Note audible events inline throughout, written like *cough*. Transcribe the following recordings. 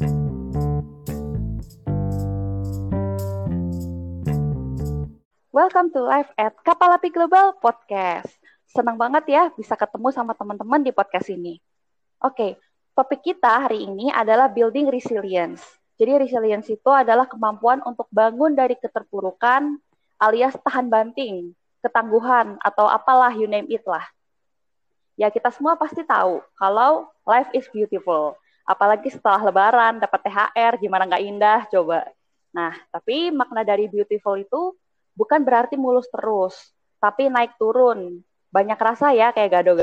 Welcome to live at Kapal Api Global Podcast. Senang banget ya bisa ketemu sama teman-teman di podcast ini. Oke, topik kita hari ini adalah building resilience. Jadi resilience itu adalah kemampuan untuk bangun dari keterpurukan alias tahan banting, ketangguhan, atau apalah you name it lah. Ya kita semua pasti tahu kalau life is beautiful. Apalagi setelah lebaran dapat THR, gimana nggak indah coba. Nah, tapi makna dari beautiful itu bukan berarti mulus terus, tapi naik turun. Banyak rasa ya kayak gado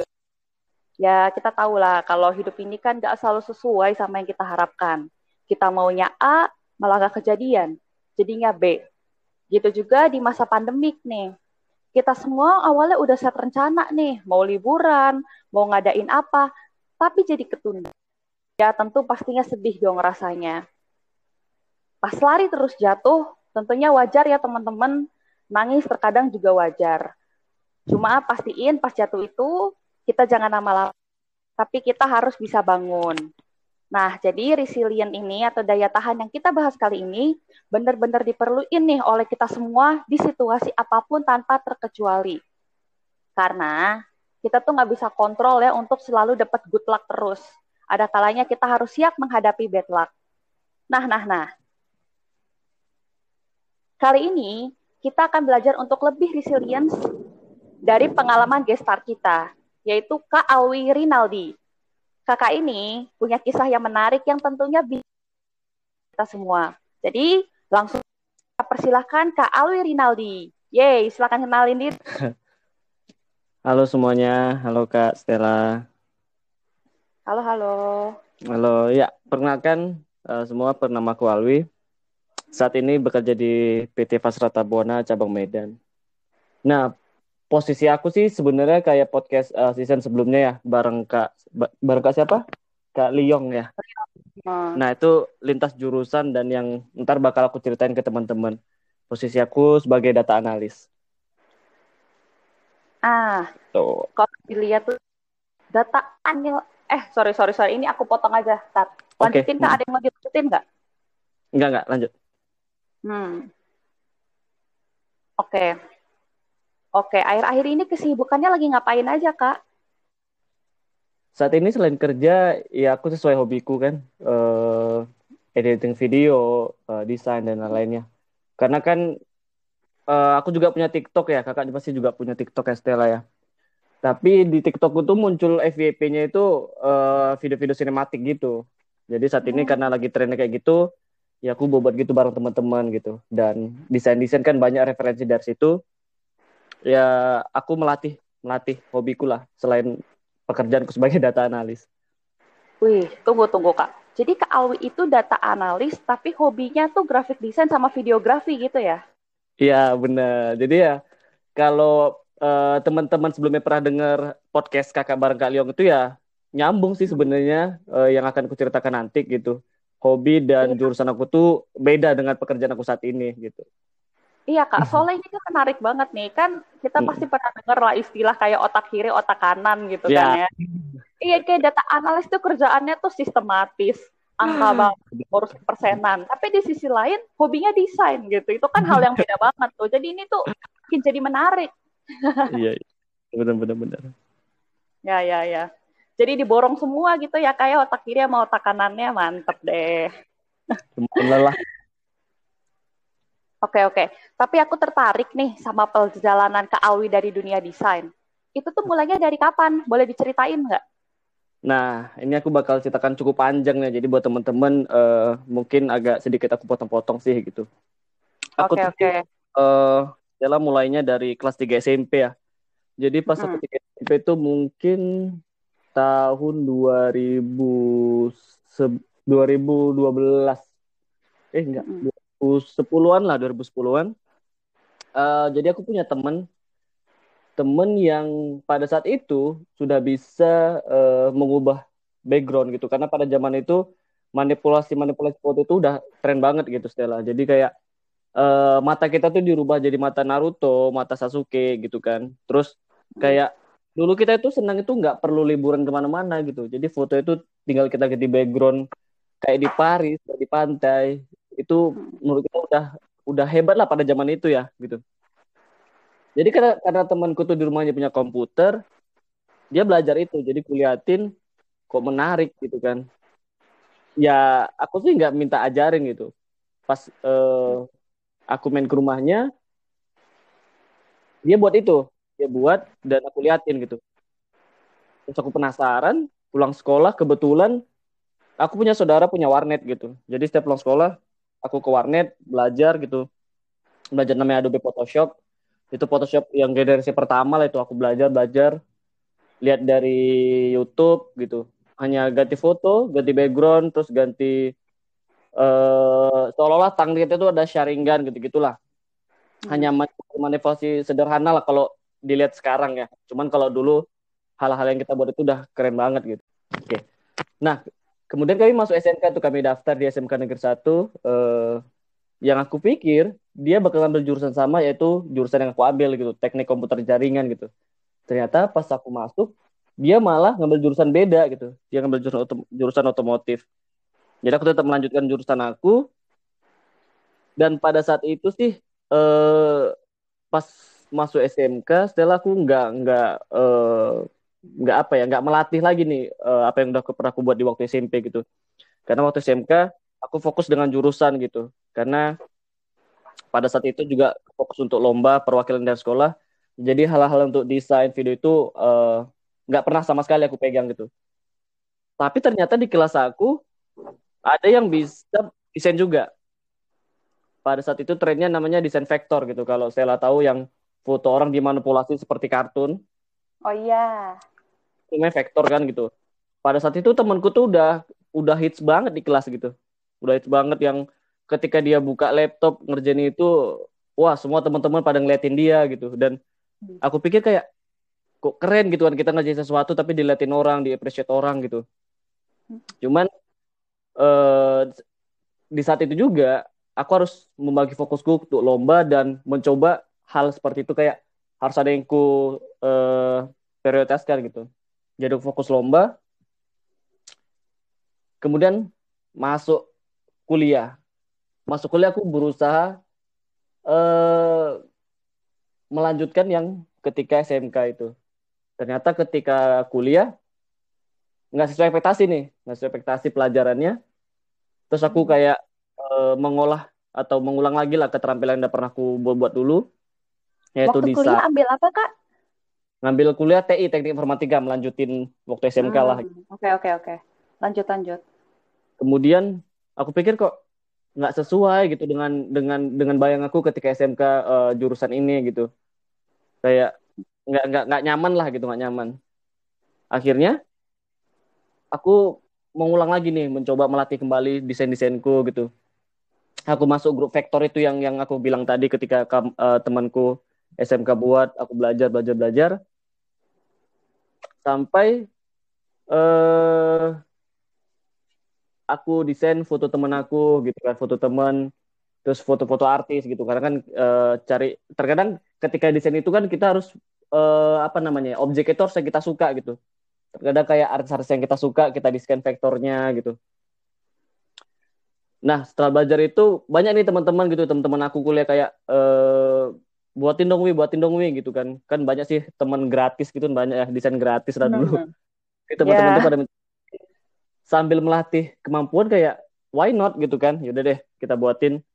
Ya kita tahu lah kalau hidup ini kan gak selalu sesuai sama yang kita harapkan. Kita maunya A, malah gak kejadian. Jadinya B. Gitu juga di masa pandemik nih. Kita semua awalnya udah set rencana nih, mau liburan, mau ngadain apa, tapi jadi ketunda. Ya tentu pastinya sedih dong rasanya. Pas lari terus jatuh, tentunya wajar ya teman-teman nangis terkadang juga wajar. Cuma pastiin pas jatuh itu kita jangan lama-lama, tapi kita harus bisa bangun. Nah, jadi resilient ini atau daya tahan yang kita bahas kali ini benar-benar diperluin nih oleh kita semua di situasi apa pun tanpa terkecuali. Karena kita tuh nggak bisa kontrol ya untuk selalu dapat good luck terus. Ada kalanya kita harus siap menghadapi bad luck. Nah, nah, nah. Kali ini kita akan belajar untuk lebih resilience dari pengalaman gestar kita, yaitu Kak Alwi Rinaldi. Kakak ini punya kisah yang menarik yang tentunya bisa kita semua. Jadi langsung persilahkan Kak Alwi Rinaldi. Yeay, silakan kenalin diri. *laughs* Halo semuanya, halo Kak Stella. Halo, halo. Halo, ya perkenalkan uh, semua bernama Alwi saat ini bekerja di PT Fasrata Buana cabang Medan. Nah, posisi aku sih sebenarnya kayak podcast uh, season sebelumnya ya, bareng Kak bareng Kak siapa? Kak Liong ya. Hmm. Nah, itu lintas jurusan dan yang ntar bakal aku ceritain ke teman-teman. Posisi aku sebagai data analis. Ah. Tuh. Kalau dilihat tuh data anil eh sorry sorry sorry ini aku potong aja. Tat. Lanjutin okay. Kak, ada yang mau dilanjutin nggak? Enggak, enggak, lanjut. Hmm. Oke. Okay. Oke, okay. akhir-akhir ini kesibukannya lagi ngapain aja, Kak? Saat ini selain kerja, ya aku sesuai hobiku kan, uh, editing video, uh, desain dan lain-lainnya. Karena kan uh, aku juga punya TikTok ya, kakak pasti juga punya TikTok ya Stella ya. Tapi di TikTok itu muncul FYP-nya itu video-video uh, sinematik gitu. Jadi saat ini hmm. karena lagi trennya kayak gitu, ya aku bobot gitu bareng teman-teman gitu dan desain-desain kan banyak referensi dari situ ya aku melatih melatih hobiku lah selain pekerjaanku sebagai *laughs* data analis. Wih, tunggu tunggu kak. Jadi kak Alwi itu data analis tapi hobinya tuh grafik desain sama videografi gitu ya? Iya benar. Jadi ya kalau uh, teman-teman sebelumnya pernah dengar podcast kakak bareng kak Liong itu ya nyambung sih sebenarnya uh, yang akan kuceritakan nanti gitu hobi dan iya. jurusan aku tuh beda dengan pekerjaan aku saat ini gitu. Iya kak, *laughs* soalnya ini kan menarik banget nih kan kita pasti hmm. pernah dengar lah istilah kayak otak kiri, otak kanan gitu yeah. kan ya. Iya kayak data analis tuh kerjaannya tuh sistematis, angka hmm. banget, urus persenan. Tapi di sisi lain hobinya desain gitu, itu kan hal yang beda banget tuh. Jadi ini tuh makin jadi menarik. Iya, iya. benar-benar benar. Ya ya ya. Jadi diborong semua gitu ya kayak otak kiri sama otak kanannya mantep deh. Lelah. *laughs* Oke oke. Tapi aku tertarik nih sama perjalanan ke Alwi dari dunia desain. Itu tuh mulainya dari kapan? Boleh diceritain nggak? Nah, ini aku bakal ceritakan cukup panjang ya. Jadi buat teman-teman uh, mungkin agak sedikit aku potong-potong sih gitu. Aku oke oke. Uh, dalam mulainya dari kelas 3 SMP ya. Jadi pas hmm. 3 SMP itu mungkin tahun 2000 2012 eh enggak mm. 2010-an lah 2010-an uh, jadi aku punya temen temen yang pada saat itu sudah bisa uh, mengubah background gitu karena pada zaman itu manipulasi manipulasi foto itu udah tren banget gitu Stella jadi kayak uh, mata kita tuh dirubah jadi mata Naruto mata Sasuke gitu kan. Terus kayak dulu kita itu senang itu nggak perlu liburan ke mana-mana gitu. Jadi foto itu tinggal kita ganti background kayak di Paris di pantai. Itu menurut kita udah udah hebat lah pada zaman itu ya gitu. Jadi karena karena temanku tuh di rumahnya punya komputer dia belajar itu. Jadi kuliatin kok menarik gitu kan. Ya aku sih nggak minta ajarin gitu. Pas uh, aku main ke rumahnya dia buat itu. Dia buat dan aku liatin gitu. Terus aku penasaran pulang sekolah kebetulan aku punya saudara punya warnet gitu. Jadi setiap pulang sekolah aku ke warnet belajar gitu. Belajar namanya Adobe Photoshop. Itu Photoshop yang generasi pertama lah itu. Aku belajar belajar. Lihat dari YouTube gitu. Hanya ganti foto, ganti background, terus ganti uh, seolah-olah tang kita itu ada sharingan gitu-gitulah. Hmm. Hanya manipulasi sederhana lah kalau dilihat sekarang ya. Cuman kalau dulu hal-hal yang kita buat itu udah keren banget gitu. Oke. Okay. Nah, kemudian kami masuk SMK tuh kami daftar di SMK Negeri 1 uh, yang aku pikir dia bakal ambil jurusan sama yaitu jurusan yang aku ambil gitu, teknik komputer jaringan gitu. Ternyata pas aku masuk dia malah ngambil jurusan beda gitu dia ngambil jurusan otom jurusan otomotif jadi aku tetap melanjutkan jurusan aku. Dan pada saat itu sih eh, pas masuk SMK setelah aku nggak nggak eh, nggak apa ya nggak melatih lagi nih eh, apa yang udah aku pernah aku buat di waktu SMP gitu. Karena waktu SMK aku fokus dengan jurusan gitu. Karena pada saat itu juga fokus untuk lomba perwakilan dari sekolah. Jadi hal-hal untuk desain video itu uh, nggak pernah sama sekali aku pegang gitu. Tapi ternyata di kelas aku ada yang bisa desain juga. Pada saat itu trennya namanya desain vektor gitu. Kalau saya tahu yang foto orang dimanipulasi seperti kartun. Oh iya. Namanya vektor kan gitu. Pada saat itu temanku tuh udah udah hits banget di kelas gitu. Udah hits banget yang ketika dia buka laptop ngerjain itu wah semua teman-teman pada ngeliatin dia gitu. Dan hmm. aku pikir kayak kok keren gitu kan kita ngerjain sesuatu tapi diliatin orang, di appreciate orang gitu. Cuman uh, di saat itu juga aku harus membagi fokusku untuk lomba dan mencoba hal seperti itu kayak harus ada yang ku uh, prioritaskan gitu. Jadi fokus lomba. Kemudian masuk kuliah. Masuk kuliah aku berusaha uh, melanjutkan yang ketika SMK itu ternyata ketika kuliah nggak sesuai ekspektasi nih nggak sesuai ekspektasi pelajarannya. Terus aku hmm. kayak e, mengolah atau mengulang lagi lah keterampilan yang udah pernah aku buat, buat dulu. Yaitu waktu kuliah ambil apa kak? Ngambil kuliah TI teknik informatika melanjutin waktu SMK hmm. lah. oke oke oke. Lanjut lanjut. Kemudian aku pikir kok nggak sesuai gitu dengan dengan dengan bayang aku ketika SMK uh, eh, jurusan ini gitu. Kayak nggak nggak nggak nyaman lah gitu nggak nyaman. Akhirnya aku mengulang lagi nih mencoba melatih kembali desain desainku gitu. Aku masuk grup vektor itu yang yang aku bilang tadi ketika uh, temanku SMK buat aku belajar belajar belajar. Sampai uh, aku desain foto teman aku gitu kan foto teman terus foto-foto artis gitu. Karena kan uh, cari terkadang ketika desain itu kan kita harus uh, apa namanya objek itu harus kita suka gitu terkadang kayak artis-artis yang kita suka kita di scan vektornya gitu. Nah setelah belajar itu banyak nih teman-teman gitu teman-teman aku kuliah kayak uh, buatin dong wi buatin dong wi gitu kan. Kan banyak sih teman gratis gitu banyak ya desain gratis lah dulu. Mm-hmm. *laughs* teman-teman yeah. pada sambil melatih kemampuan kayak why not gitu kan. Yaudah deh kita buatin.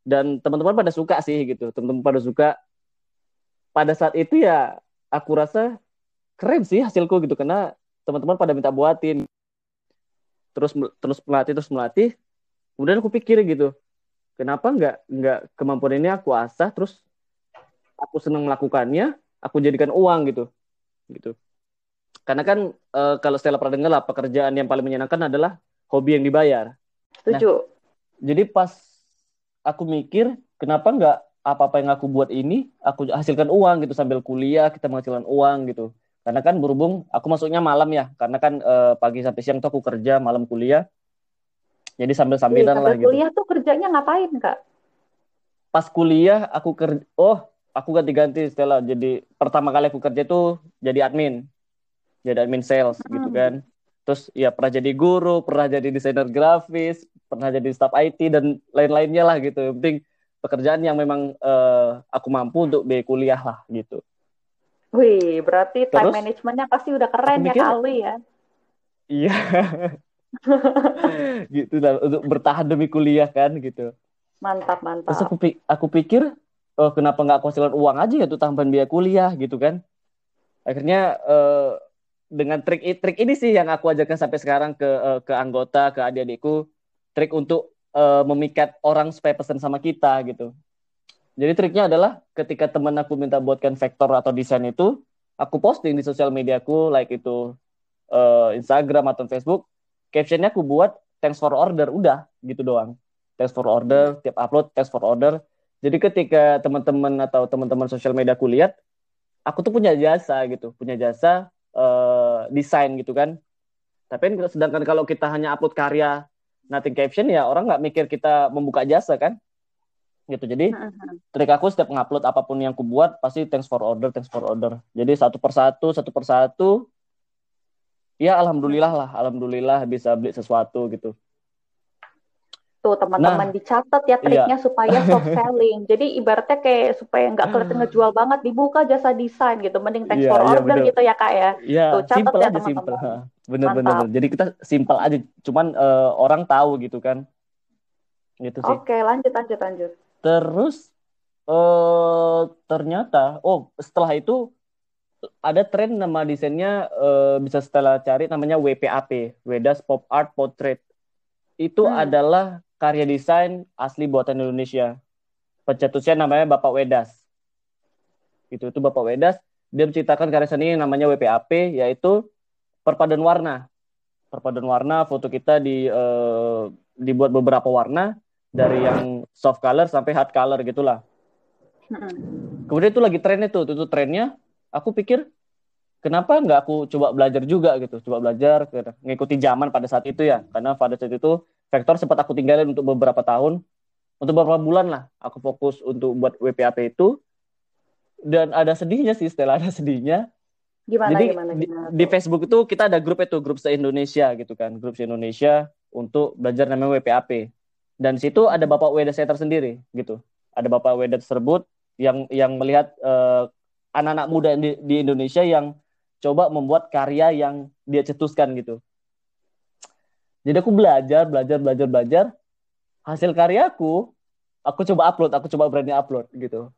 Dan teman-teman pada suka sih gitu teman-teman pada suka. Pada saat itu ya aku rasa keren sih hasilku gitu karena teman-teman pada minta buatin. Terus terus melatih terus melatih kemudian aku pikir gitu kenapa nggak nggak kemampuan ini aku asah terus aku senang melakukannya aku jadikan uang gitu gitu. Karena kan e, kalau Stella pernah dengar lah pekerjaan yang paling menyenangkan adalah hobi yang dibayar. Setuju. Nah, jadi pas aku mikir kenapa nggak apa-apa yang aku buat ini aku hasilkan uang gitu sambil kuliah kita menghasilkan uang gitu karena kan berhubung aku masuknya malam ya. Karena kan eh, pagi sampai siang tuh aku kerja malam kuliah. Jadi sambil sambilan iya, lah gitu. kuliah tuh kerjanya ngapain kak? Pas kuliah aku kerja oh aku ganti-ganti setelah jadi pertama kali aku kerja tuh jadi admin. Jadi admin sales gitu hmm. gitu kan. Terus ya pernah jadi guru pernah jadi desainer grafis pernah jadi staff IT dan lain-lainnya lah gitu. Yang penting pekerjaan yang memang uh, aku mampu untuk be kuliah lah gitu Wih, berarti time managementnya pasti udah keren ya kali ya. Iya. *laughs* gitu lah untuk bertahan demi kuliah kan gitu. Mantap mantap. Terus aku, aku pikir oh, kenapa nggak aku hasilkan uang aja ya tuh tambahan biaya kuliah gitu kan. Akhirnya uh, dengan trik trik ini sih yang aku ajarkan sampai sekarang ke uh, ke anggota ke adik-adikku trik untuk uh, memikat orang supaya pesan sama kita gitu. Jadi triknya adalah ketika teman aku minta buatkan vektor atau desain itu, aku posting di sosial mediaku, like itu uh, Instagram atau Facebook, captionnya aku buat thanks for order, udah gitu doang. Thanks for order, tiap upload thanks for order. Jadi ketika teman-teman atau teman-teman sosial media aku lihat, aku tuh punya jasa gitu, punya jasa uh, desain gitu kan. Tapi sedangkan kalau kita hanya upload karya nothing caption ya orang nggak mikir kita membuka jasa kan gitu. Jadi trik aku setiap ngupload apa pun yang aku buat pasti thanks for order thanks for order. Jadi satu persatu satu persatu ya alhamdulillah lah alhamdulillah bisa beli sesuatu gitu. Tuh teman-teman nah, dicatat ya triknya iya. supaya soft *laughs* selling. Jadi ibaratnya kayak supaya nggak kelihatan ngejual banget dibuka jasa desain gitu. Mending thanks iya, for iya, order bener. gitu ya kak ya. Iya, tuh catat simple ya teman-teman. Bener bener jadi kita simple aja. Cuman uh, orang tahu gitu kan. Gitu sih. Oke lanjut lanjut lanjut terus uh, ternyata oh setelah itu ada tren nama desainnya uh, bisa setelah cari namanya WPAP, Wedas Pop Art Portrait. Itu hmm. adalah karya desain asli buatan Indonesia. Pencetusnya namanya Bapak Wedas. Itu itu Bapak Wedas, dia menciptakan karya seni yang namanya WPAP yaitu perpaduan warna. Perpaduan warna, foto kita di uh, dibuat beberapa warna dari yang soft color sampai hard color gitulah. Hmm. Kemudian itu lagi trennya tuh, itu trennya. Aku pikir kenapa nggak aku coba belajar juga gitu coba belajar ngikuti zaman pada saat itu ya. Karena pada saat itu vektor sempat aku tinggalin untuk beberapa tahun untuk beberapa bulan lah aku fokus untuk buat WPAP itu. Dan ada sedihnya sih setelah ada sedihnya. Gimana jadi gimana, gimana? di, di Facebook itu kita ada grup itu grup se Indonesia gitu kan grup se Indonesia untuk belajar namanya WPAP dan situ ada Bapak Weda saya tersendiri gitu ada Bapak Weda tersebut yang yang melihat uh, anak-anak muda di, di Indonesia yang coba membuat karya yang dia cetuskan gitu. Jadi aku belajar, belajar, belajar, belajar. Hasil karyaku, aku coba upload, aku coba berani upload gitu.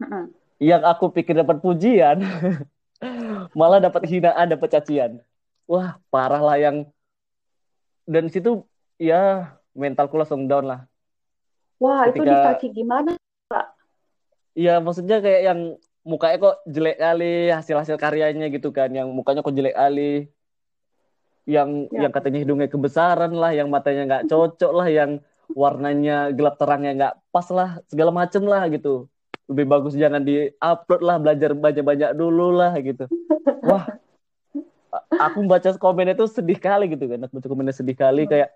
Uh-uh. Yang aku pikir dapat pujian, *laughs* malah dapat hinaan, dapat cacian. Wah, parah lah yang dan situ ya mentalku langsung down lah. Wah, Ketika, itu dicaci gimana, Pak? Iya, maksudnya kayak yang mukanya kok jelek kali hasil-hasil karyanya gitu kan yang mukanya kok jelek kali yang ya. yang katanya hidungnya kebesaran lah yang matanya nggak cocok lah yang warnanya gelap terangnya nggak pas lah segala macem lah gitu lebih bagus jangan di upload lah belajar banyak-banyak dulu lah gitu *laughs* wah aku baca komen itu sedih kali gitu kan aku baca komennya sedih kali hmm. kayak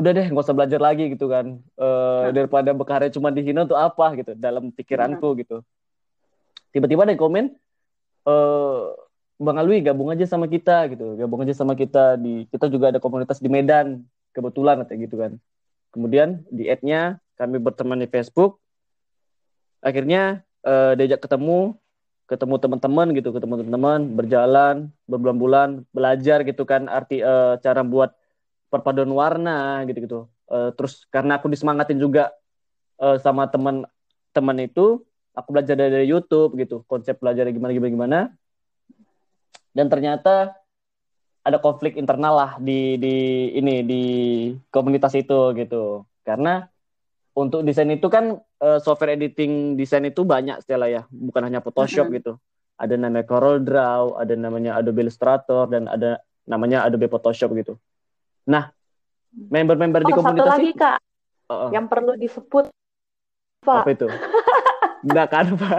udah deh nggak usah belajar lagi gitu kan. E, nah. daripada berkarya cuma dihina untuk apa gitu dalam pikiranku nah. gitu. Tiba-tiba ada komen uh, Bang Alwi gabung aja sama kita gitu. Gabung aja sama kita di kita juga ada komunitas di Medan kebetulan kayak gitu kan. Kemudian di add-nya kami berteman di Facebook. Akhirnya uh, diajak ketemu ketemu teman-teman gitu ketemu teman-teman berjalan berbulan-bulan belajar gitu kan arti uh, cara buat perpaduan warna gitu gitu uh, terus karena aku disemangatin juga uh, sama teman-teman itu aku belajar dari YouTube gitu. Konsep belajar gimana gimana gimana. Dan ternyata ada konflik internal lah di di ini di komunitas itu gitu. Karena untuk desain itu kan uh, software editing desain itu banyak Stella ya. Bukan hanya Photoshop mm -hmm. gitu. Ada namanya Corel Draw ada namanya Adobe Illustrator dan ada namanya Adobe Photoshop gitu nah member-member oh, di komunitas satu lagi kak uh -uh. yang perlu disebut Pak. apa itu Enggak Canva.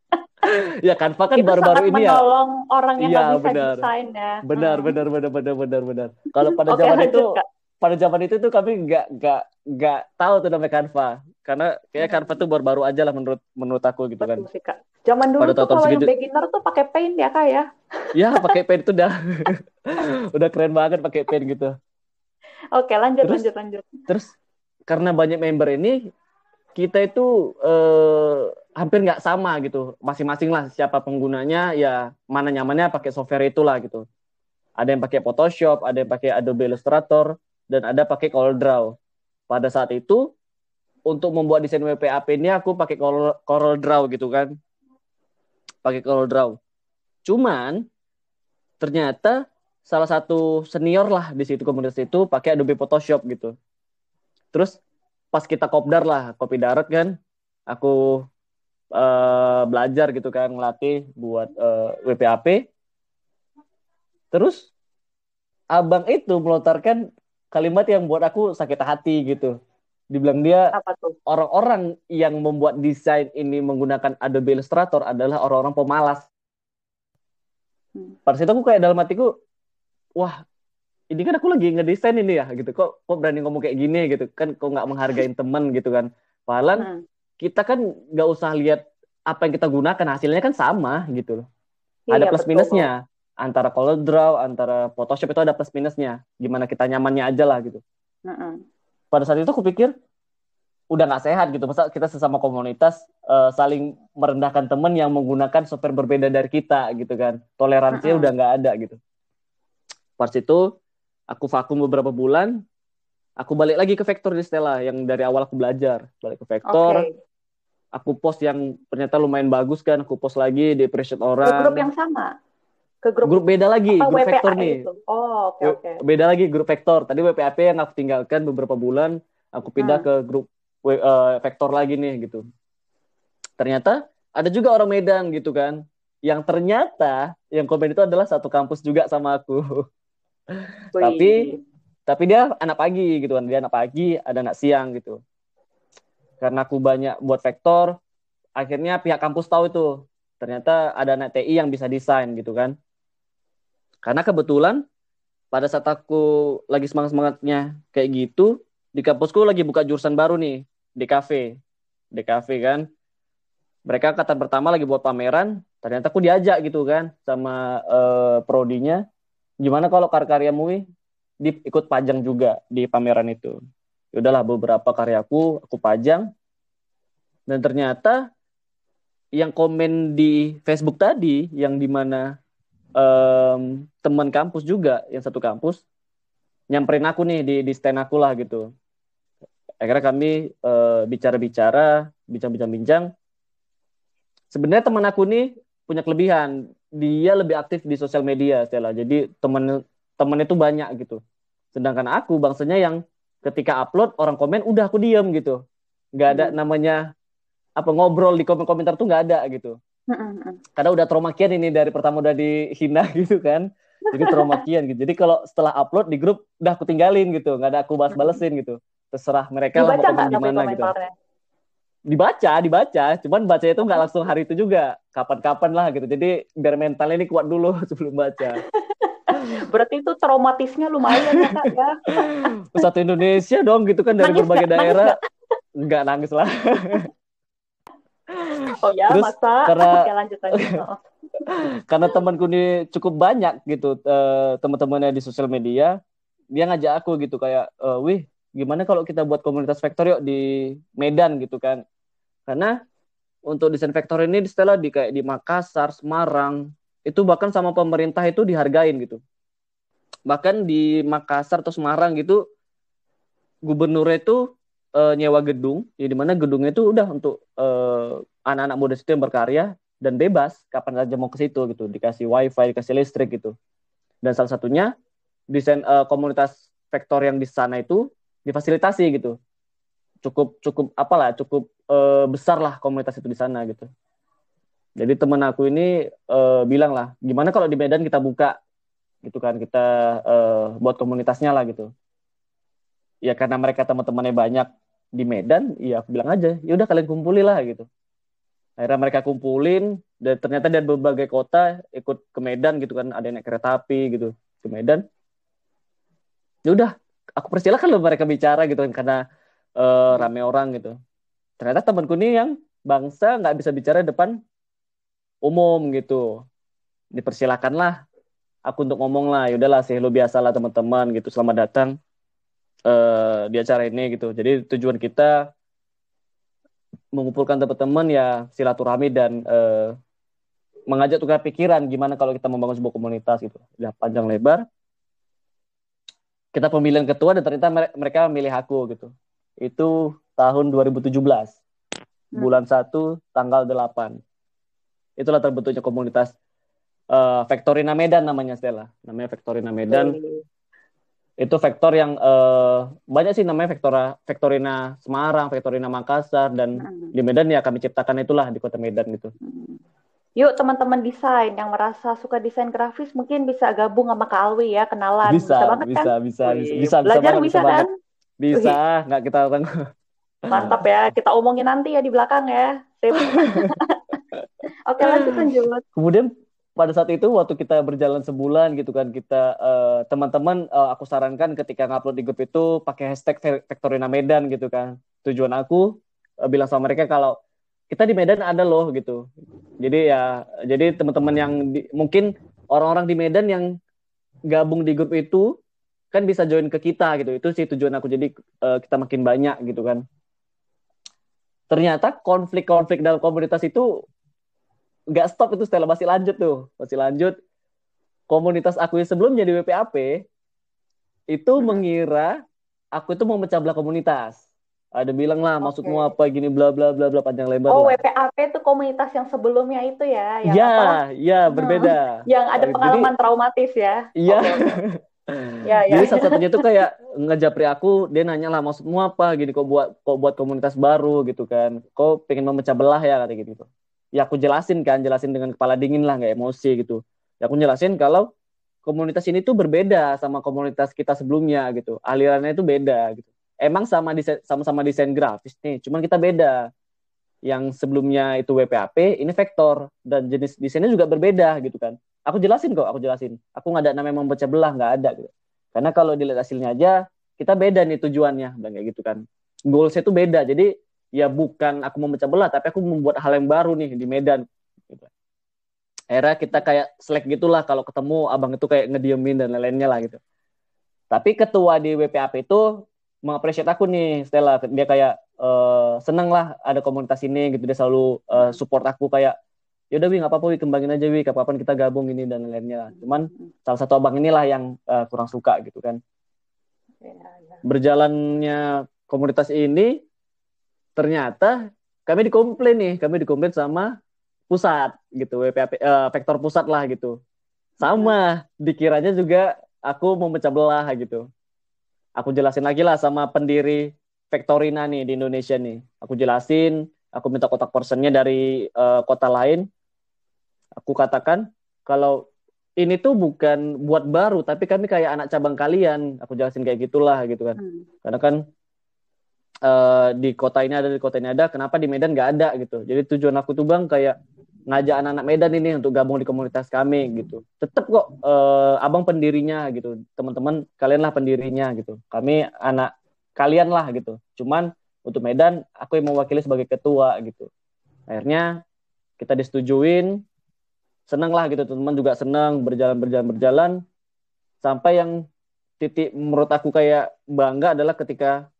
*laughs* ya Canva kan baru-baru ini ya. menolong orang yang ya, bisa benar. desain ya. Benar, hmm. benar, benar, benar, benar, benar. Kalau pada okay, zaman itu, Kak. pada zaman itu tuh kami nggak nggak nggak tahu tuh namanya Canva. Karena kayak hmm. Canva tuh baru-baru aja lah menurut menurut aku gitu kan. Zaman dulu Pada tuh kalau yang beginner tuh pakai paint ya kak ya. ya pakai pen itu udah *laughs* udah keren banget pakai pen gitu Oke lanjut Terus? lanjut lanjut. terus karena banyak member ini kita itu eh, hampir nggak sama gitu masing-masing lah siapa penggunanya ya mana nyamannya pakai software itulah gitu ada yang pakai Photoshop ada yang pakai Adobe Illustrator dan ada pakai CorelDRAW pada saat itu untuk membuat desain WPAP ini aku pakai Corel- CorelDRAW gitu kan. Pakai CorelDRAW cuman ternyata salah satu senior lah di situ komunitas itu pakai Adobe Photoshop gitu. Terus pas kita kopdar lah kopi darat kan aku eh, belajar gitu kan ngelatih buat eh, WPAP terus abang itu melontarkan kalimat yang buat aku sakit hati gitu dibilang dia orang-orang yang membuat desain ini menggunakan Adobe Illustrator adalah orang-orang pemalas. Hmm. Pada saat aku kayak dalam hatiku, wah ini kan aku lagi ngedesain ini ya gitu. Kok kok berani ngomong kayak gini gitu kan? Kok nggak menghargain temen gitu kan? Padahal Hmm. kita kan nggak usah lihat apa yang kita gunakan hasilnya kan sama gitu. loh. Iya, ada plus betul. minusnya antara CorelDRAW, antara Photoshop itu ada plus minusnya. Gimana kita nyamannya aja lah gitu Mm-mm. Pada saat itu aku pikir udah nggak sehat gitu. Masa kita sesama komunitas eh, saling merendahkan teman yang menggunakan software berbeda dari kita gitu kan. Toleransinya udah nggak ada gitu. Pas itu aku vakum beberapa bulan aku balik lagi ke Vector di Stella yang dari awal aku belajar. Balik ke Vector Oke. aku post yang ternyata lumayan bagus kan. Aku post lagi di Ke orang grup yang sama. Ke grup, grup beda lagi apa, grup WPA Vector nih. Oh oke oke. beda lagi grup vektor. Tadi WPAP yang aku tinggalkan beberapa bulan, aku pindah Hmm. ke grup eh, vektor lagi nih gitu. Ternyata ada juga orang Medan gitu kan, yang ternyata yang komen itu adalah satu kampus juga sama aku. *laughs* Wih. Tapi- Tapi dia anak pagi gitu kan, dia anak pagi, ada anak siang gitu. Karena aku banyak buat vektor, akhirnya pihak kampus tahu itu. Ternyata ada anak TI yang bisa desain gitu kan. Karena kebetulan pada saat aku lagi semangat-semangatnya kayak gitu, di kampusku lagi buka jurusan baru nih, DKV. DKV kan. Mereka angkatan pertama lagi buat pameran, ternyata aku diajak gitu kan sama eh, prodinya. Gimana kalau karya-karyamu di ikut pajang juga di pameran itu. Ya udahlah beberapa karyaku aku pajang. Dan ternyata yang komen di Facebook tadi yang di mana em, teman kampus juga yang satu kampus nyamperin aku nih di di stand aku lah gitu. Akhirnya kami eh, bicara-bicara bincang-bincang-bincang. Sebenarnya teman aku nih punya kelebihan. Dia lebih aktif di sosial media Stella. Jadi teman teman itu banyak gitu. Sedangkan aku bangsanya yang ketika upload orang komen udah aku diem gitu. Nggak ada Hmm. namanya apa ngobrol di komen-komentar tuh nggak ada gitu. Karena udah trauma kian ini dari pertama udah dihina *laughs* gitu kan. Jadi trauma kian gitu. Jadi kalau setelah upload di grup udah aku tinggalin gitu. Nggak ada aku balas balesin gitu. Terserah mereka lah mau Dibaca komen gimana gitu. dibaca dibaca. Cuman baca itu nggak langsung hari itu juga. Kapan-kapan lah gitu. Jadi biar mentalnya ini kuat dulu *laughs* sebelum baca. Berarti itu traumatisnya lumayan ya kak ya. *laughs* satu Indonesia dong gitu kan dari Nangis berbagai nggak? Nangis daerah. nggak nangis lah *laughs* Oh ya Terus, masa? karena- *laughs* Oke lanjut lanjut. *laughs* Oh. karena temanku ini cukup banyak gitu eh, teman-temannya di sosial media dia ngajak aku gitu kayak eh, wih gimana kalau kita buat komunitas vektor yuk di Medan gitu kan karena untuk desain vektor ini Stella di kayak di Makassar Semarang itu bahkan sama pemerintah itu dihargain gitu bahkan di Makassar atau Semarang gitu gubernurnya itu eh, nyewa gedung ya di mana gedungnya itu udah untuk eh, anak-anak muda situ yang berkarya dan bebas kapan saja mau ke situ gitu. Dikasih wifi dikasih listrik gitu. Dan salah satunya desain eh, komunitas vektor yang di sana itu difasilitasi gitu. Cukup cukup apalah cukup eh, besar lah komunitas itu di sana gitu. Jadi teman aku ini eh, bilang lah gimana kalau di Medan kita buka? Gitu kan kita eh, buat komunitasnya lah gitu ya karena mereka teman-temannya banyak di Medan ya aku bilang aja ya udah kalian kumpuli lah gitu. Akhirnya mereka kumpulin dan ternyata dari berbagai kota ikut ke Medan gitu kan ada yang naik kereta api gitu ke Medan. Ya udah aku persilakan loh mereka bicara gitu kan karena eh, rame orang gitu. Ternyata temanku nih yang bangsa nggak bisa bicara depan umum gitu. Dipersilakanlah aku untuk ngomong lah yaudahlah sih lo biasa lah teman-teman gitu selamat datang uh, di acara ini gitu. Jadi tujuan kita mengumpulkan teman-teman ya silaturahmi dan uh, mengajak tukar pikiran gimana kalau kita membangun sebuah komunitas gitu. Ya panjang lebar. Kita pemilihan ketua dan ternyata mereka memilih aku gitu. Itu tahun 2017 hmm. bulan 1 tanggal 8 itulah terbentuknya komunitas uh, Vectorina Medan namanya Stella. Namanya Vectorina Medan. Itu vektor yang uh, banyak sih namanya Vectora Vectorina Semarang, Vectorina Makassar dan hmm. di Medan ya kami ciptakan itulah di Kota Medan gitu. Hmm. Yuk teman-teman desain yang merasa suka desain grafis mungkin bisa gabung sama Kak Alwi ya kenalan bisa bisa banget bisa, kan? bisa, bisa, bisa, belajar bisa, bisa, bisa kan? Bisa, nggak kita kan. Mantap ya, kita omongin nanti ya di belakang ya. *laughs* *laughs* Oke lanjut lanjut. Kemudian pada saat itu waktu kita berjalan sebulan gitu kan kita uh, teman-teman uh, aku sarankan ketika ngupload di grup itu pakai hashtag Vectorina Medan gitu kan. Tujuan aku uh, bilang sama mereka kalau kita di Medan ada loh gitu. Jadi ya jadi teman-teman yang di, mungkin orang-orang di Medan yang gabung di grup itu kan bisa join ke kita gitu. Itu sih tujuan aku. Jadi uh, kita makin banyak gitu kan. Ternyata konflik-konflik dalam komunitas itu nggak stop itu setelah masih lanjut tuh masih lanjut komunitas aku yang sebelum jadi WPAP itu hmm. mengira aku itu mau mencah belah komunitas ada bilang lah okay. maksudmu apa gini bla bla bla bla panjang lebar oh lah. WPAP itu komunitas yang sebelumnya itu ya yang ya apa? ya berbeda yang ada pengalaman jadi, traumatis ya iya okay. *laughs* ya, ya. Jadi salah satunya tuh kayak ngejapri aku, dia nanya lah maksudmu apa gini kok buat kok buat komunitas baru gitu kan. Kok pengen memecah belah ya kata gitu ya aku jelasin kan jelasin dengan kepala dingin lah nggak emosi gitu. Ya aku jelasin kalau komunitas ini tuh berbeda sama komunitas kita sebelumnya gitu. Alirannya itu beda gitu. Emang sama desain sama-sama desain grafis nih cuman kita beda. Yang sebelumnya itu WPAP ini vektor dan jenis desainnya juga berbeda gitu kan. Aku jelasin kok aku jelasin. Aku nggak ada namanya membaca belah nggak ada gitu. Karena kalau dilihat hasilnya aja kita beda nih tujuannya dan kayak gitu kan. Goalsnya itu beda jadi ya bukan aku memecah belah tapi aku membuat hal yang baru nih di Medan gitu. Era kita kayak selek gitulah kalau ketemu abang itu kayak ngediemin dan lain-lainnya lah gitu. Tapi ketua di WPAP itu mengapresiasi aku nih Stella dia kayak uh, seneng lah ada komunitas ini gitu dia selalu uh, support aku kayak ya udah wi nggak apa-apa wi kembangin aja wi kapan kita gabung ini dan lain-lainnya cuman salah satu abang inilah yang uh, kurang suka gitu kan ya, ya. berjalannya komunitas ini ternyata kami dikomplain nih, kami dikomplain sama pusat gitu, WPAP uh, eh, vektor pusat lah gitu. Sama, dikiranya juga aku mau pecah belah gitu. Aku jelasin lagi lah sama pendiri Vektorina nih di Indonesia nih. Aku jelasin, aku minta kotak personnya dari uh, kota lain. Aku katakan kalau ini tuh bukan buat baru, tapi kami kayak anak cabang kalian. Aku jelasin kayak gitulah gitu kan. Hmm. Karena kan uh, di kota ini ada di kota ini ada kenapa di Medan nggak ada gitu. Jadi tujuan aku tuh bang kayak ngajak anak-anak Medan ini untuk gabung di komunitas kami gitu. Tetap kok uh, abang pendirinya gitu. Teman-teman kalian lah pendirinya gitu. Kami anak kalian lah gitu. Cuman untuk Medan aku yang mewakili sebagai ketua gitu. Akhirnya kita disetujuin seneng lah gitu. Teman-teman juga seneng berjalan berjalan berjalan. Sampai yang titik menurut aku kayak bangga adalah ketika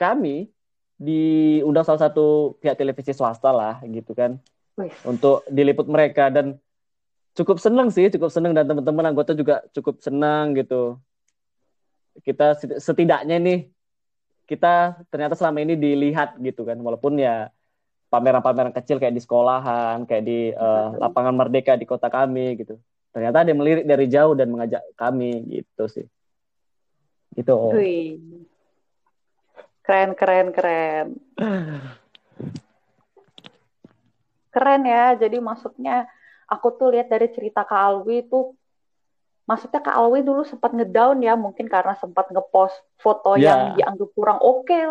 kami diundang salah satu pihak televisi swasta lah gitu kan. Wih. untuk diliput mereka dan cukup seneng sih cukup seneng. Dan teman-teman anggota juga cukup senang gitu. Kita setidaknya nih kita ternyata selama ini dilihat gitu kan. Walaupun ya pameran-pameran kecil kayak di sekolahan kayak di uh, lapangan merdeka di kota kami gitu. Ternyata dia melirik dari jauh dan mengajak kami gitu sih. Gitu Keren, keren, keren. Keren ya. Jadi maksudnya aku tuh lihat dari cerita Kak Alwi itu maksudnya Kak Alwi dulu sempat ngedown ya mungkin karena sempat ngepost foto yeah. yang dianggap kurang oke okay.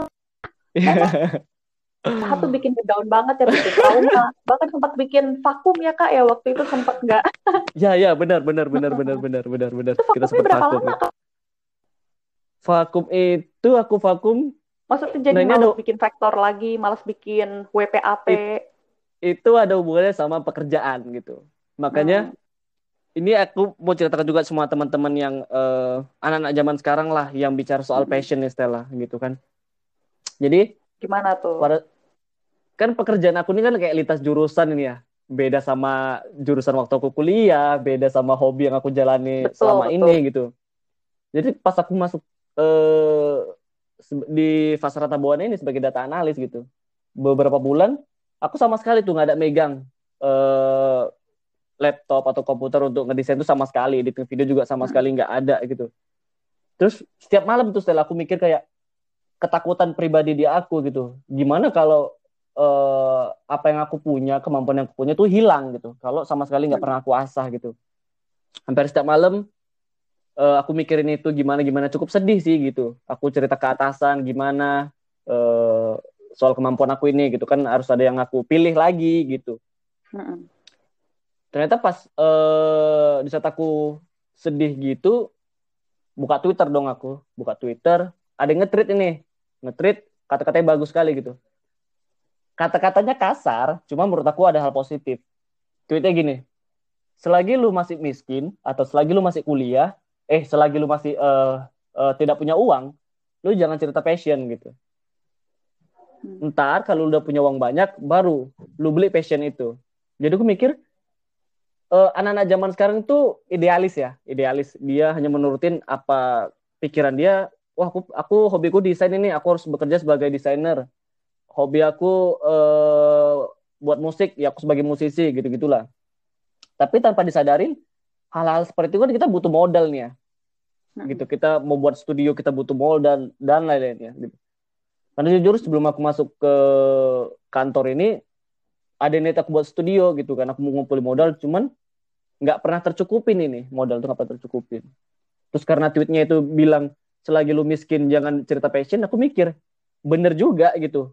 Satu bikin ngedown banget ya bikin trauma bahkan sempat bikin vakum ya kak ya waktu itu sempat nggak ya ya benar benar benar benar *laughs* benar benar benar kita sempat vakum lama, vakum itu aku vakum Maksudnya jadi nah, malas ada... bikin vektor lagi, malas bikin WPAP. It, itu ada hubungannya sama pekerjaan gitu. Makanya hmm. ini aku mau ceritakan juga semua teman-teman yang uh, anak-anak zaman sekarang lah yang bicara soal hmm. passion nih Stella gitu kan. Jadi gimana tuh? Pada, kan pekerjaan aku ini kan kayak lintas jurusan ini ya. Beda sama jurusan waktu aku kuliah, beda sama hobi yang aku jalani betul, selama betul. ini gitu. Jadi pas aku masuk uh, di Fasrata Buana ini sebagai data analis gitu. Beberapa bulan aku sama sekali tuh nggak ada megang uh, laptop atau komputer untuk ngedesain itu sama sekali, editing video juga sama sekali nggak ada gitu. Terus setiap malam tuh setelah aku mikir kayak ketakutan pribadi di aku gitu. Gimana kalau uh, apa yang aku punya, kemampuan yang aku punya tuh hilang gitu. Kalau sama sekali nggak pernah aku asah gitu. Hampir setiap malam uh, aku mikirin itu gimana gimana. Cukup sedih sih gitu. Aku cerita ke atasan gimana uh, soal kemampuan aku ini gitu kan. Harus ada yang aku pilih lagi gitu. Hmm. ternyata pas uh, di saat aku sedih gitu buka Twitter dong aku. Buka Twitter ada yang nge-tweet ini. Nge-tweet kata-katanya bagus sekali gitu. Kata-katanya kasar cuma menurut aku ada hal positif. Tweetnya gini selagi lu masih miskin atau selagi lu masih kuliah eh selagi lu masih uh, uh, tidak punya uang lu jangan cerita passion gitu Hmm. Ntar kalau udah punya uang banyak, baru lu beli passion itu. Jadi aku mikir, uh, anak-anak zaman sekarang itu idealis ya, idealis. Dia hanya menurutin apa pikiran dia. Wah, aku, aku hobiku desain ini, aku harus bekerja sebagai desainer. Hobi aku uh, buat musik, ya aku sebagai musisi, gitu-gitulah. Tapi tanpa disadarin, hal-hal seperti itu kan kita butuh modal nih ya. Hmm. Gitu, kita mau buat studio, kita butuh modal dan lain-lainnya. Gitu karena jujur sebelum aku masuk ke kantor ini ada niat aku buat studio gitu kan aku mau ngumpulin modal cuman nggak pernah tercukupin ini modal tuh nggak pernah tercukupin terus karena tweetnya itu bilang selagi lu miskin jangan cerita passion aku mikir bener juga gitu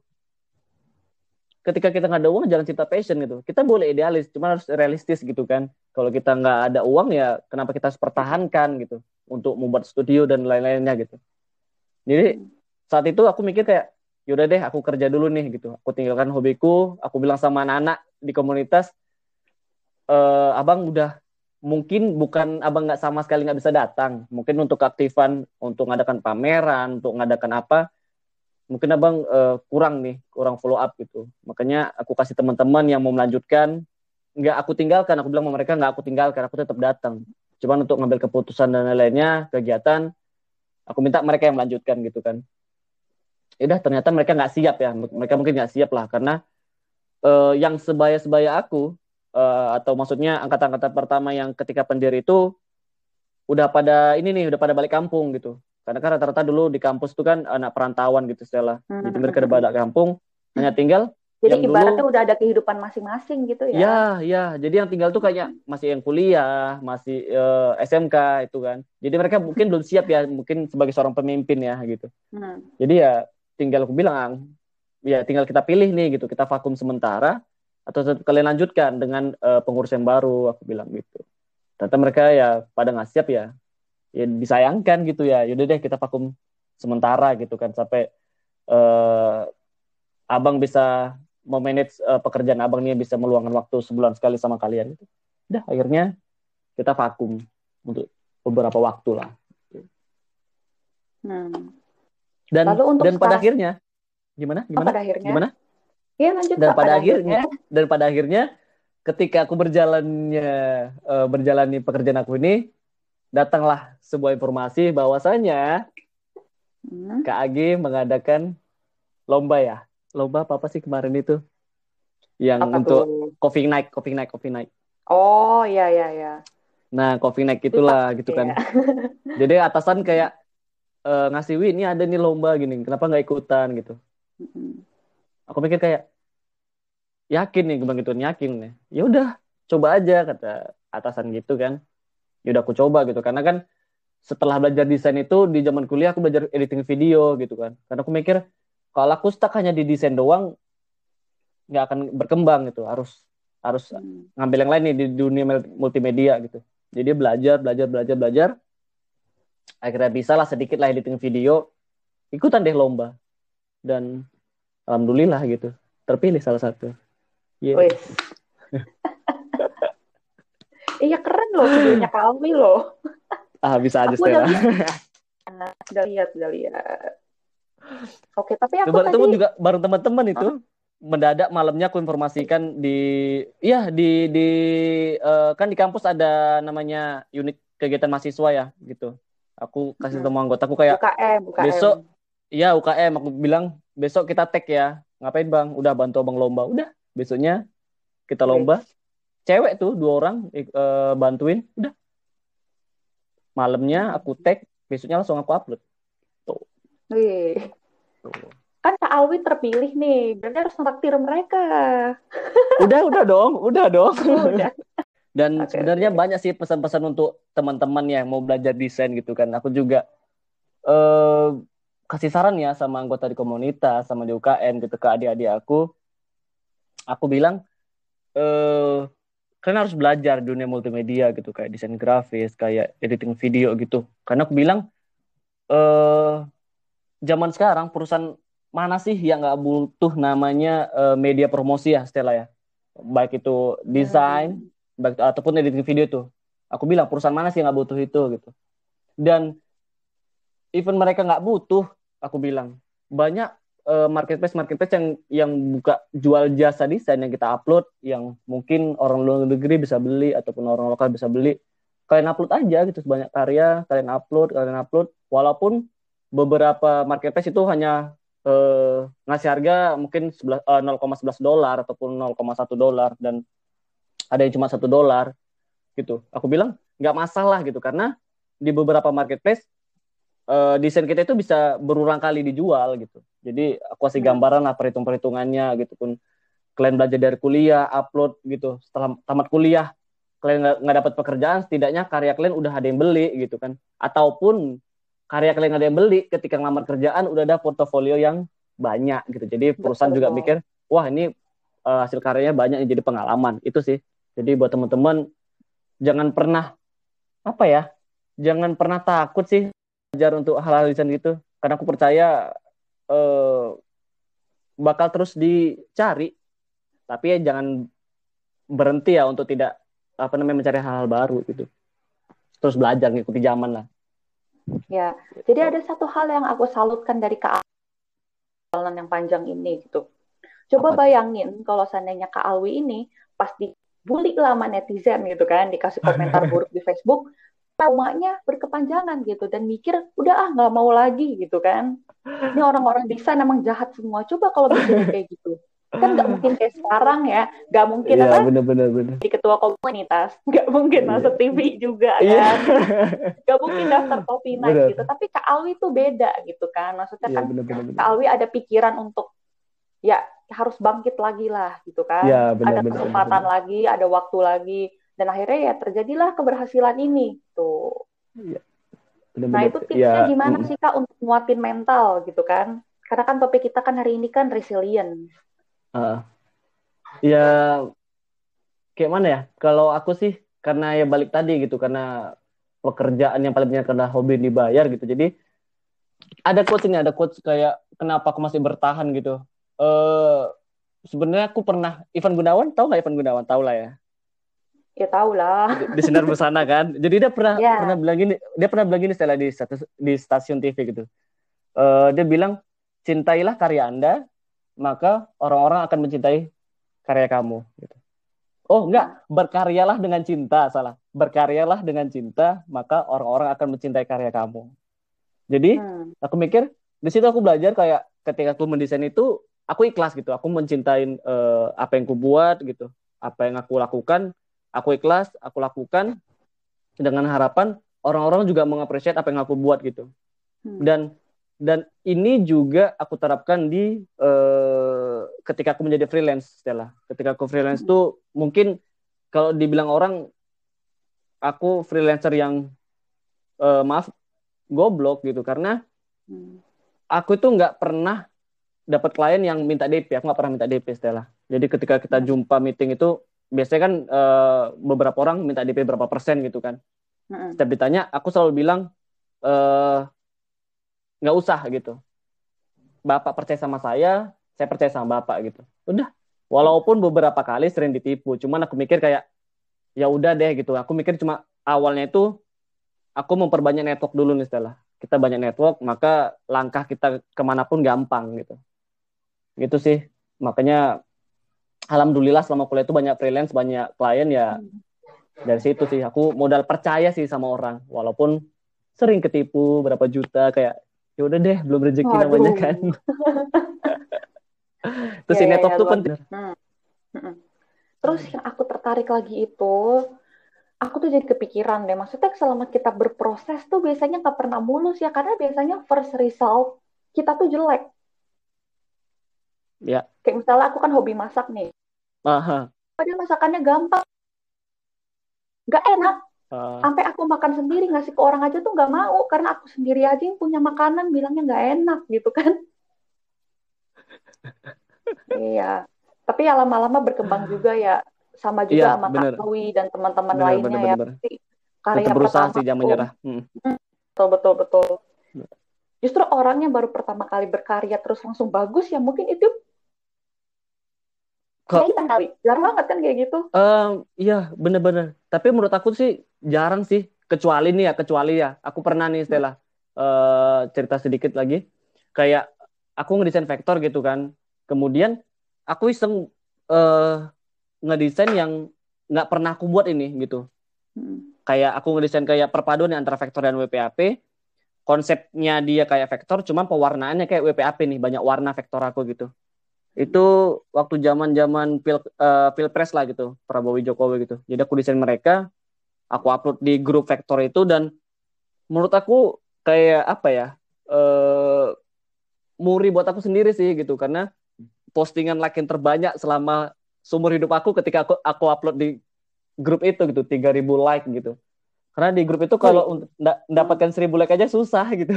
ketika kita nggak ada uang jangan cerita passion gitu kita boleh idealis cuma harus realistis gitu kan kalau kita nggak ada uang ya kenapa kita harus pertahankan gitu untuk membuat studio dan lain-lainnya gitu. Jadi saat itu aku mikir kayak yaudah deh aku kerja dulu nih gitu. Aku tinggalkan hobiku aku bilang sama anak-anak di komunitas e, abang udah mungkin bukan abang nggak sama sekali nggak bisa datang. Mungkin untuk aktifan untuk ngadakan pameran untuk ngadakan apa mungkin abang uh, kurang nih kurang follow up gitu. Makanya aku kasih teman-teman yang mau melanjutkan nggak aku tinggalkan aku bilang sama mereka nggak aku tinggalkan aku tetap datang. Cuman untuk ngambil keputusan dan lain-lainnya kegiatan aku minta mereka yang melanjutkan gitu kan. Udah ternyata mereka nggak siap ya. Mereka mungkin nggak siap lah karena uh, yang sebaya-sebaya aku uh, atau maksudnya angkatan-angkatan pertama yang ketika pendiri itu udah pada ini nih udah pada balik kampung gitu. Karena kan rata-rata dulu di kampus itu kan anak perantauan gitu Stella hmm. jadi mereka udah balik kampung hanya tinggal jadi yang ibaratnya dulu, udah ada kehidupan masing-masing gitu ya? Ya ya. Jadi yang tinggal tuh kayaknya masih yang kuliah masih uh, eh, SMK itu kan. Jadi mereka mungkin belum siap ya mungkin sebagai seorang pemimpin ya gitu. Hmm. jadi ya tinggal aku bilang ya tinggal kita pilih nih gitu. Kita vakum sementara atau kalian lanjutkan dengan uh, pengurus yang baru aku bilang gitu. Ternyata mereka ya pada nggak siap ya. Ya disayangkan gitu ya. Yaudah deh kita vakum sementara gitu kan sampai uh, abang bisa memanage uh, pekerjaan abang nih bisa meluangkan waktu sebulan sekali sama kalian gitu udah akhirnya kita vakum untuk beberapa waktu lah hmm. Dan Lalu untuk dan pada akhirnya gimana? Gimana? Oh, pada akhirnya. Gimana? Iya lanjut. Dan pada, pada akhirnya, akhirnya dan pada akhirnya ketika aku berjalannya uh, berjalani pekerjaan aku ini datanglah sebuah informasi bahwasanya hmm. KAG mengadakan lomba ya. Lomba apa apa sih kemarin itu? Yang apa untuk tuh? coffee night, coffee night, coffee night. Oh, iya iya iya. Nah, coffee night itulah gitu kan. Ya. *laughs* Jadi atasan kayak uh, ngasih win ini ada nih lomba gini kenapa nggak ikutan gitu aku pikir kayak yakin nih bang itu yakin nih ya udah coba aja kata atasan gitu kan ya udah aku coba gitu karena kan setelah belajar desain itu di zaman kuliah aku belajar editing video gitu kan karena aku mikir kalau aku stuck hanya di desain doang nggak akan berkembang gitu harus harus hmm. ngambil yang lain nih di dunia multimedia gitu jadi belajar belajar belajar belajar akhirnya bisa lah sedikit lah editing video ikutan deh lomba dan alhamdulillah gitu terpilih salah satu Yeah. *laughs* Iya keren loh videonya Alwi loh. Ah bisa aja Stella. *laughs* Udah lihat, udah lihat. Oke, tapi aku Baru tadi ketemu juga bareng teman-teman itu mendadak malamnya aku informasikan di iya di di eh, kan di kampus ada namanya unit kegiatan mahasiswa ya gitu. Aku kasih Hmm. temu anggotaku kayak UKM, UKM. besok iya UKM aku bilang besok kita tag ya. Ngapain Bang? Udah bantu Abang lomba. Udah, besoknya kita lomba. Cewek tuh dua orang eh, bantuin. Udah. Malamnya aku tag, besoknya langsung aku upload. Wih. Tuh. Kan Kak Alwi terpilih nih, berarti harus nraktir mereka. Udah, udah dong, udah dong. *laughs* Udah. *laughs* Dan Oke, sebenarnya oke. banyak sih pesan-pesan untuk teman-teman yang mau belajar desain gitu kan. Aku juga eh kasih saran ya sama anggota di komunitas, sama di UKM gitu ke adik-adik aku. Aku bilang eh kalian harus belajar dunia multimedia gitu kayak desain grafis, kayak editing video gitu. Karena aku bilang eh zaman sekarang perusahaan mana sih yang nggak butuh namanya eh, media promosi ya Stella ya. Baik itu desain, baik ataupun editing video tuh. Aku bilang perusahaan mana sih yang nggak butuh itu gitu. Dan even mereka nggak butuh aku bilang banyak eh, marketplace marketplace yang yang buka jual jasa desain yang kita upload yang mungkin orang luar negeri bisa beli ataupun orang lokal bisa beli. Kalian upload aja gitu sebanyak karya kalian upload kalian upload. Walaupun beberapa marketplace itu hanya eh, ngasih harga mungkin 11, eh, 0,11 dolar ataupun 0,1 dolar dan ada yang cuma satu dolar gitu. Aku bilang nggak masalah gitu karena di beberapa marketplace eh, desain kita itu bisa berulang kali dijual gitu. Jadi aku kasih Hmm. gambaran lah perhitung-perhitungannya gitu pun kalian belajar dari kuliah, upload gitu. Setelah tamat kuliah kalian nggak nggak dapat pekerjaan, setidaknya karya kalian udah ada yang beli gitu kan. Ataupun karya kalian ada yang beli, ketika ngelamar kerjaan udah ada portofolio yang banyak gitu. Jadi perusahaan Betul, juga mikir, wah ini eh, hasil karyanya banyak jadi pengalaman. Itu sih. Jadi buat teman-teman jangan pernah apa ya? Jangan pernah takut sih belajar untuk hal-hal desain gitu. Karena aku percaya eh, bakal terus dicari. Tapi ya jangan berhenti ya untuk tidak apa namanya mencari hal-hal baru gitu. Terus belajar ngikuti zaman lah. Ya, jadi ada satu hal yang aku salutkan dari Kak Alwi yang panjang ini gitu. Coba bayangin kalau seandainya Kak Alwi ini pas dibully lah sama netizen gitu kan, dikasih komentar *laughs* buruk di Facebook, traumanya berkepanjangan gitu dan mikir udah ah nggak mau lagi gitu kan. Ini orang-orang desain emang jahat semua. Coba kalau bisa kayak gitu. Kan nggak mungkin kayak sekarang ya, nggak mungkin Iya apa bener-bener bener. di ketua komunitas, nggak mungkin Iya. masuk TV juga Iya. kan *laughs* gak mungkin daftar Topi Night Bener. gitu. Tapi Kak Alwi tuh beda gitu kan. Maksudnya Iya kan bener-bener. bener. Kak Alwi ada pikiran untuk ya harus bangkit lagi lah gitu kan. Iya bener ada bener. kesempatan bener. lagi, ada waktu lagi. Dan akhirnya ya terjadilah keberhasilan ini tuh. Bener-bener. Nah itu tipsnya Ya, gimana sih Kak untuk nguatin mental gitu kan? Karena kan topik kita kan hari ini kan resilient. Heeh. ya kayak mana ya? Kalau aku sih karena ya balik tadi gitu karena pekerjaan yang paling banyak karena hobi dibayar gitu. Jadi ada quotes ini, ada quotes kayak kenapa aku masih bertahan gitu. Eh sebenarnya aku pernah Ivan Gunawan tahu nggak Ivan Gunawan? Tahu lah ya. Ya tau lah. Di, di sinar bersana kan. Jadi dia pernah Ya. pernah bilang gini, dia pernah bilang gini setelah di status, di stasiun TV gitu. Eh dia bilang cintailah karya Anda, maka orang-orang akan mencintai karya kamu gitu. Oh, enggak, berkaryalah dengan cinta, salah. Berkaryalah dengan cinta, maka orang-orang akan mencintai karya kamu. Jadi, Hmm. aku mikir di situ aku belajar kayak ketika aku mendesain itu aku ikhlas gitu. Aku mencintai eh, apa yang aku buat gitu. Apa yang aku lakukan, aku ikhlas, aku lakukan dengan harapan orang-orang juga mengapresiasi apa yang aku buat gitu. Hmm. Dan dan ini juga aku terapkan di eh, ketika aku menjadi freelance Stella. Ketika aku freelance Hmm. tuh mungkin kalau dibilang orang aku freelancer yang eh, maaf goblok gitu karena Hmm. aku itu nggak pernah dapat klien yang minta DP. Aku nggak pernah minta DP Stella. Jadi ketika kita jumpa meeting itu biasanya kan eh, beberapa orang minta DP berapa persen gitu kan. Hmm. Setiap ditanya aku selalu bilang eh nggak usah gitu. Bapak percaya sama saya, saya percaya sama bapak gitu. Udah. Walaupun beberapa kali sering ditipu, cuman aku mikir kayak ya udah deh gitu. Aku mikir cuma awalnya itu aku memperbanyak network dulu nih setelah kita banyak network, maka langkah kita ke mana pun gampang gitu. Gitu sih. Makanya alhamdulillah selama kuliah itu banyak freelance, banyak klien ya dari situ sih aku modal percaya sih sama orang walaupun sering ketipu berapa juta kayak ya udah deh belum rezeki Waduh. namanya kan *laughs* terus ya, network ya, tuh penting hmm. Hmm. terus yang aku tertarik lagi itu aku tuh jadi kepikiran deh maksudnya selama kita berproses tuh biasanya nggak pernah mulus ya karena biasanya first result kita tuh jelek ya kayak misalnya aku kan hobi masak nih Aha. padahal masakannya gampang nggak enak uh. sampai aku makan sendiri ngasih ke orang aja tuh nggak mau karena aku sendiri aja yang punya makanan bilangnya nggak enak gitu kan *laughs* iya tapi ya lama-lama berkembang juga ya sama juga iya, sama bener. Kak dan teman-teman lainnya bener, ya bener. karya berusaha sih jangan menyerah hmm. hmm. betul betul betul justru orang yang baru pertama kali berkarya terus langsung bagus ya mungkin itu Kok, kali. Jarang banget kan kayak gitu. Um, iya, bener-bener. Tapi menurut aku sih jarang sih. Kecuali nih ya, kecuali ya. Aku pernah nih Stella uh, cerita sedikit lagi. Kayak aku ngedesain vektor gitu kan. Kemudian aku iseng uh, ngedesain yang nggak pernah aku buat ini gitu. Hmm. Kayak aku ngedesain kayak perpaduan antara vektor dan WPAP. Konsepnya dia kayak vektor, cuman pewarnaannya kayak WPAP nih, banyak warna vektor aku gitu itu waktu zaman zaman pil uh, pilpres lah gitu Prabowo Jokowi gitu. Jadi aku desain mereka aku upload di grup vektor itu dan menurut aku kayak apa ya uh, muri buat aku sendiri sih gitu. Karena postingan like yang terbanyak selama seumur hidup aku ketika aku aku upload di grup itu gitu 3000 like gitu. Karena di grup itu kalau untuk mendapatkan 1000 like aja susah gitu.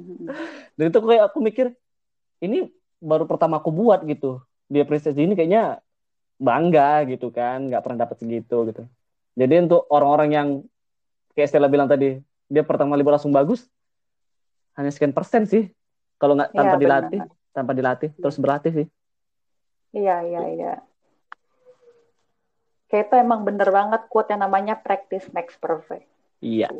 *laughs* Dan itu kayak aku mikir ini baru pertama aku buat gitu. Di apresiasi ini kayaknya bangga gitu kan nggak pernah dapat segitu gitu. Jadi untuk orang-orang yang kayak Stella bilang tadi dia pertama kali langsung bagus hanya sekian persen sih. Kalau nggak tanpa ya, dilatih tanpa dilatih terus berlatih sih. Iya iya iya. Kayak itu emang bener banget quote yang namanya practice makes perfect. Iya.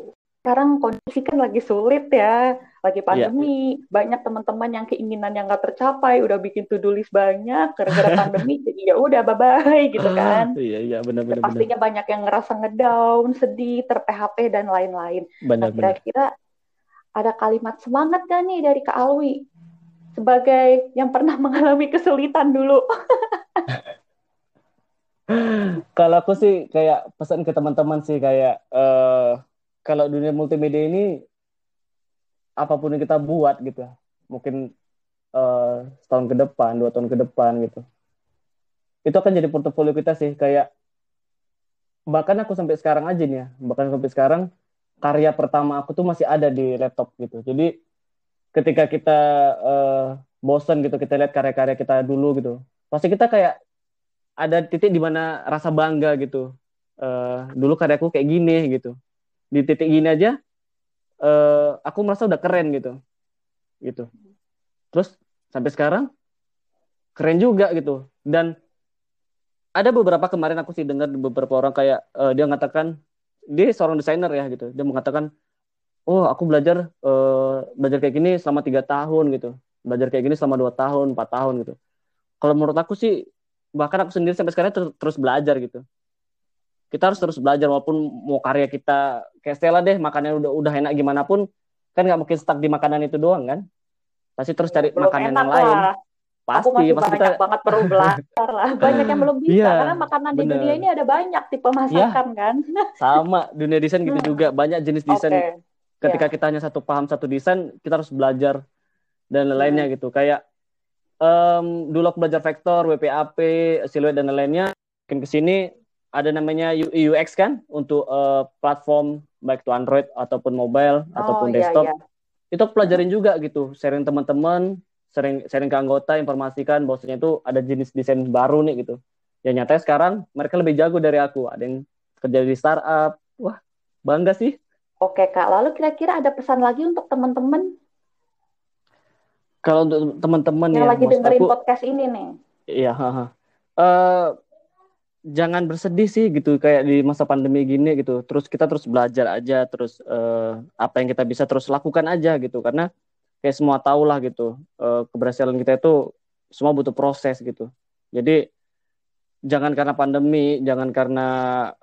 Sekarang kondisi kan lagi sulit ya, lagi iya. pandemi, yeah. banyak teman-teman yang keinginan yang nggak tercapai, udah bikin to-do list banyak gara-gara *laughs* pandemi, jadi ya udah bye-bye gitu kan. Iya iya benar-benar. Pastinya benar. banyak yang ngerasa ngedown, sedih, ter-PHP dan lain-lain. Nah kira-kira ada kalimat semangat kan nih dari Kak Alwi sebagai yang pernah *laughs* mengalami kesulitan dulu. *laughs* Kalau aku sih kayak pesan ke teman-teman sih kayak uh, kalau dunia multimedia ini apa pun yang kita buat gitu. Mungkin uh, setahun ke depan dua tahun ke depan gitu. Itu akan jadi portofolio kita sih kayak bahkan aku sampai sekarang aja nih ya bahkan sampai sekarang karya pertama aku tuh masih ada di laptop gitu. Jadi ketika kita uh, bosen gitu kita lihat karya-karya kita dulu gitu pasti kita kayak ada titik di mana rasa bangga gitu. Uh, dulu karyaku kayak gini gitu. Di titik gini aja uh, aku merasa udah keren gitu. Gitu. Terus sampai sekarang keren juga gitu. Dan ada beberapa kemarin aku sih dengar beberapa orang kayak uh, dia mengatakan dia seorang desainer ya gitu. Dia mengatakan oh aku belajar uh, belajar kayak gini selama tiga tahun gitu. Belajar kayak gini selama dua tahun empat tahun gitu. Kalau menurut aku sih bahkan aku sendiri sampai sekarang ter terus belajar gitu kita harus terus belajar walaupun mau karya kita kayak Stella deh makannya udah udah enak gimana pun kan nggak mungkin stuck di makanan itu doang kan? Pasti terus cari belum makanan yang lain. pasti aku masih pasti banyak kita... banget perlu belajar lah. *laughs* Banyak yang belum bisa yeah, karena makanan bener. di dunia ini ada banyak tipe masakan yeah, kan? *laughs* Sama dunia desain gitu juga. Banyak jenis desain. Okay. ketika yeah. kita hanya satu paham satu desain kita harus belajar dan lain-lainnya hmm. gitu. Kayak um, dulu aku belajar vektor WPAP siluet dan lain-lainnya mungkin ke sini ada namanya UX kan untuk uh, platform baik itu Android ataupun mobile oh, ataupun iya, desktop. Iya. Itu pelajarin juga gitu, sharing teman-teman, sering sharing ke anggota, informasikan bahwasanya itu ada jenis desain baru nih gitu. Ya nyatanya sekarang mereka lebih jago dari aku. Ada yang kerja di startup. Wah, bangga sih. Oke, Kak. Lalu kira-kira ada pesan lagi untuk teman-teman? Kalau untuk teman-teman yang ya, lagi dengerin aku, podcast ini nih. Iya, uh, jangan bersedih sih gitu kayak di masa pandemi gini gitu. Terus kita terus belajar aja, terus uh, apa yang kita bisa terus lakukan aja gitu. Karena kayak semua tahu lah gitu, uh, keberhasilan kita itu semua butuh proses gitu. Jadi jangan karena pandemi, jangan karena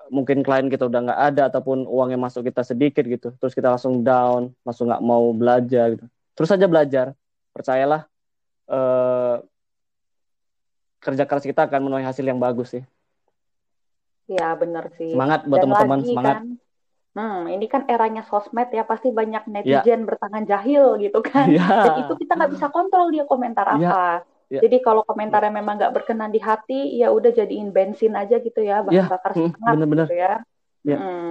mungkin klien kita udah nggak ada ataupun uangnya masuk kita sedikit gitu, terus kita langsung down, langsung nggak mau belajar gitu. Terus aja belajar, percayalah eh, kerja keras kita akan menuai hasil yang bagus sih. Ya benar sih. Semangat buat teman-teman, semangat. Kan, hmm, ini kan eranya sosmed ya pasti banyak ya. netizen ya. bertangan jahil gitu kan. Ya. Dan itu kita nggak bisa kontrol dia komentar ya. apa. Ya. Jadi kalau komentarnya memang nggak berkenan di hati, ya udah jadiin bensin aja gitu ya, bahan ya. bakar hmm, semangat bener-bener. gitu ya. ya. Hmm.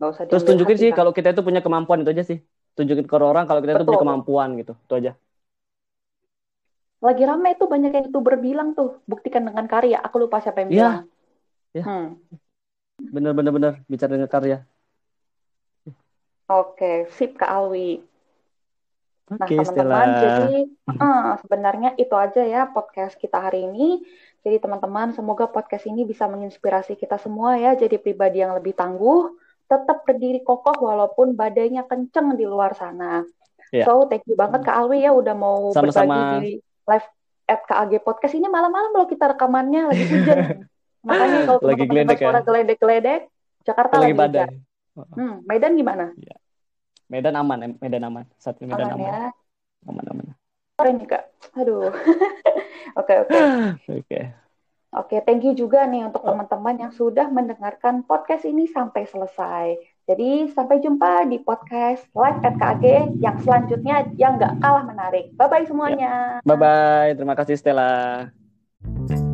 Gak usah Terus tunjukin sih kalau kita itu punya kemampuan itu aja sih. Tunjukin ke orang kalau kita itu punya kemampuan gitu. Itu aja. Lagi rame itu banyak yang youtuber bilang tuh, buktikan dengan karya. Aku lupa siapa yang ya. bilang. Ya. Hmm. Bener bener bener bicara dengan karya. Oke, sip Kak Alwi. Nah, teman-teman, jadi uh, sebenarnya itu aja ya podcast kita hari ini. Jadi teman-teman, semoga podcast ini bisa menginspirasi kita semua ya, jadi pribadi yang lebih tangguh, tetap berdiri kokoh walaupun badainya kenceng di luar sana. Yeah. So, thank you banget Kak Alwi ya udah mau Sama-sama. berbagi di live at KAG Podcast ini malam-malam loh kita rekamannya lagi hujan. *laughs* Makanya *laughs* kalau teman-teman ya? suara geledek-geledek, Jakarta lagi, lagi badai. Hmm, Medan gimana? Yeah. Medan aman, Medan aman. Saat ini Medan aman. aman. Ya. Aman aman. Keren nih kak. Aduh. *laughs* Oke oke. *sighs* Oke. Oke, thank you juga nih untuk teman-teman yang sudah mendengarkan podcast ini sampai selesai. Jadi sampai jumpa di podcast live at KAG yang selanjutnya yang nggak kalah menarik. Bye bye semuanya. Bye bye. Terima kasih Stella.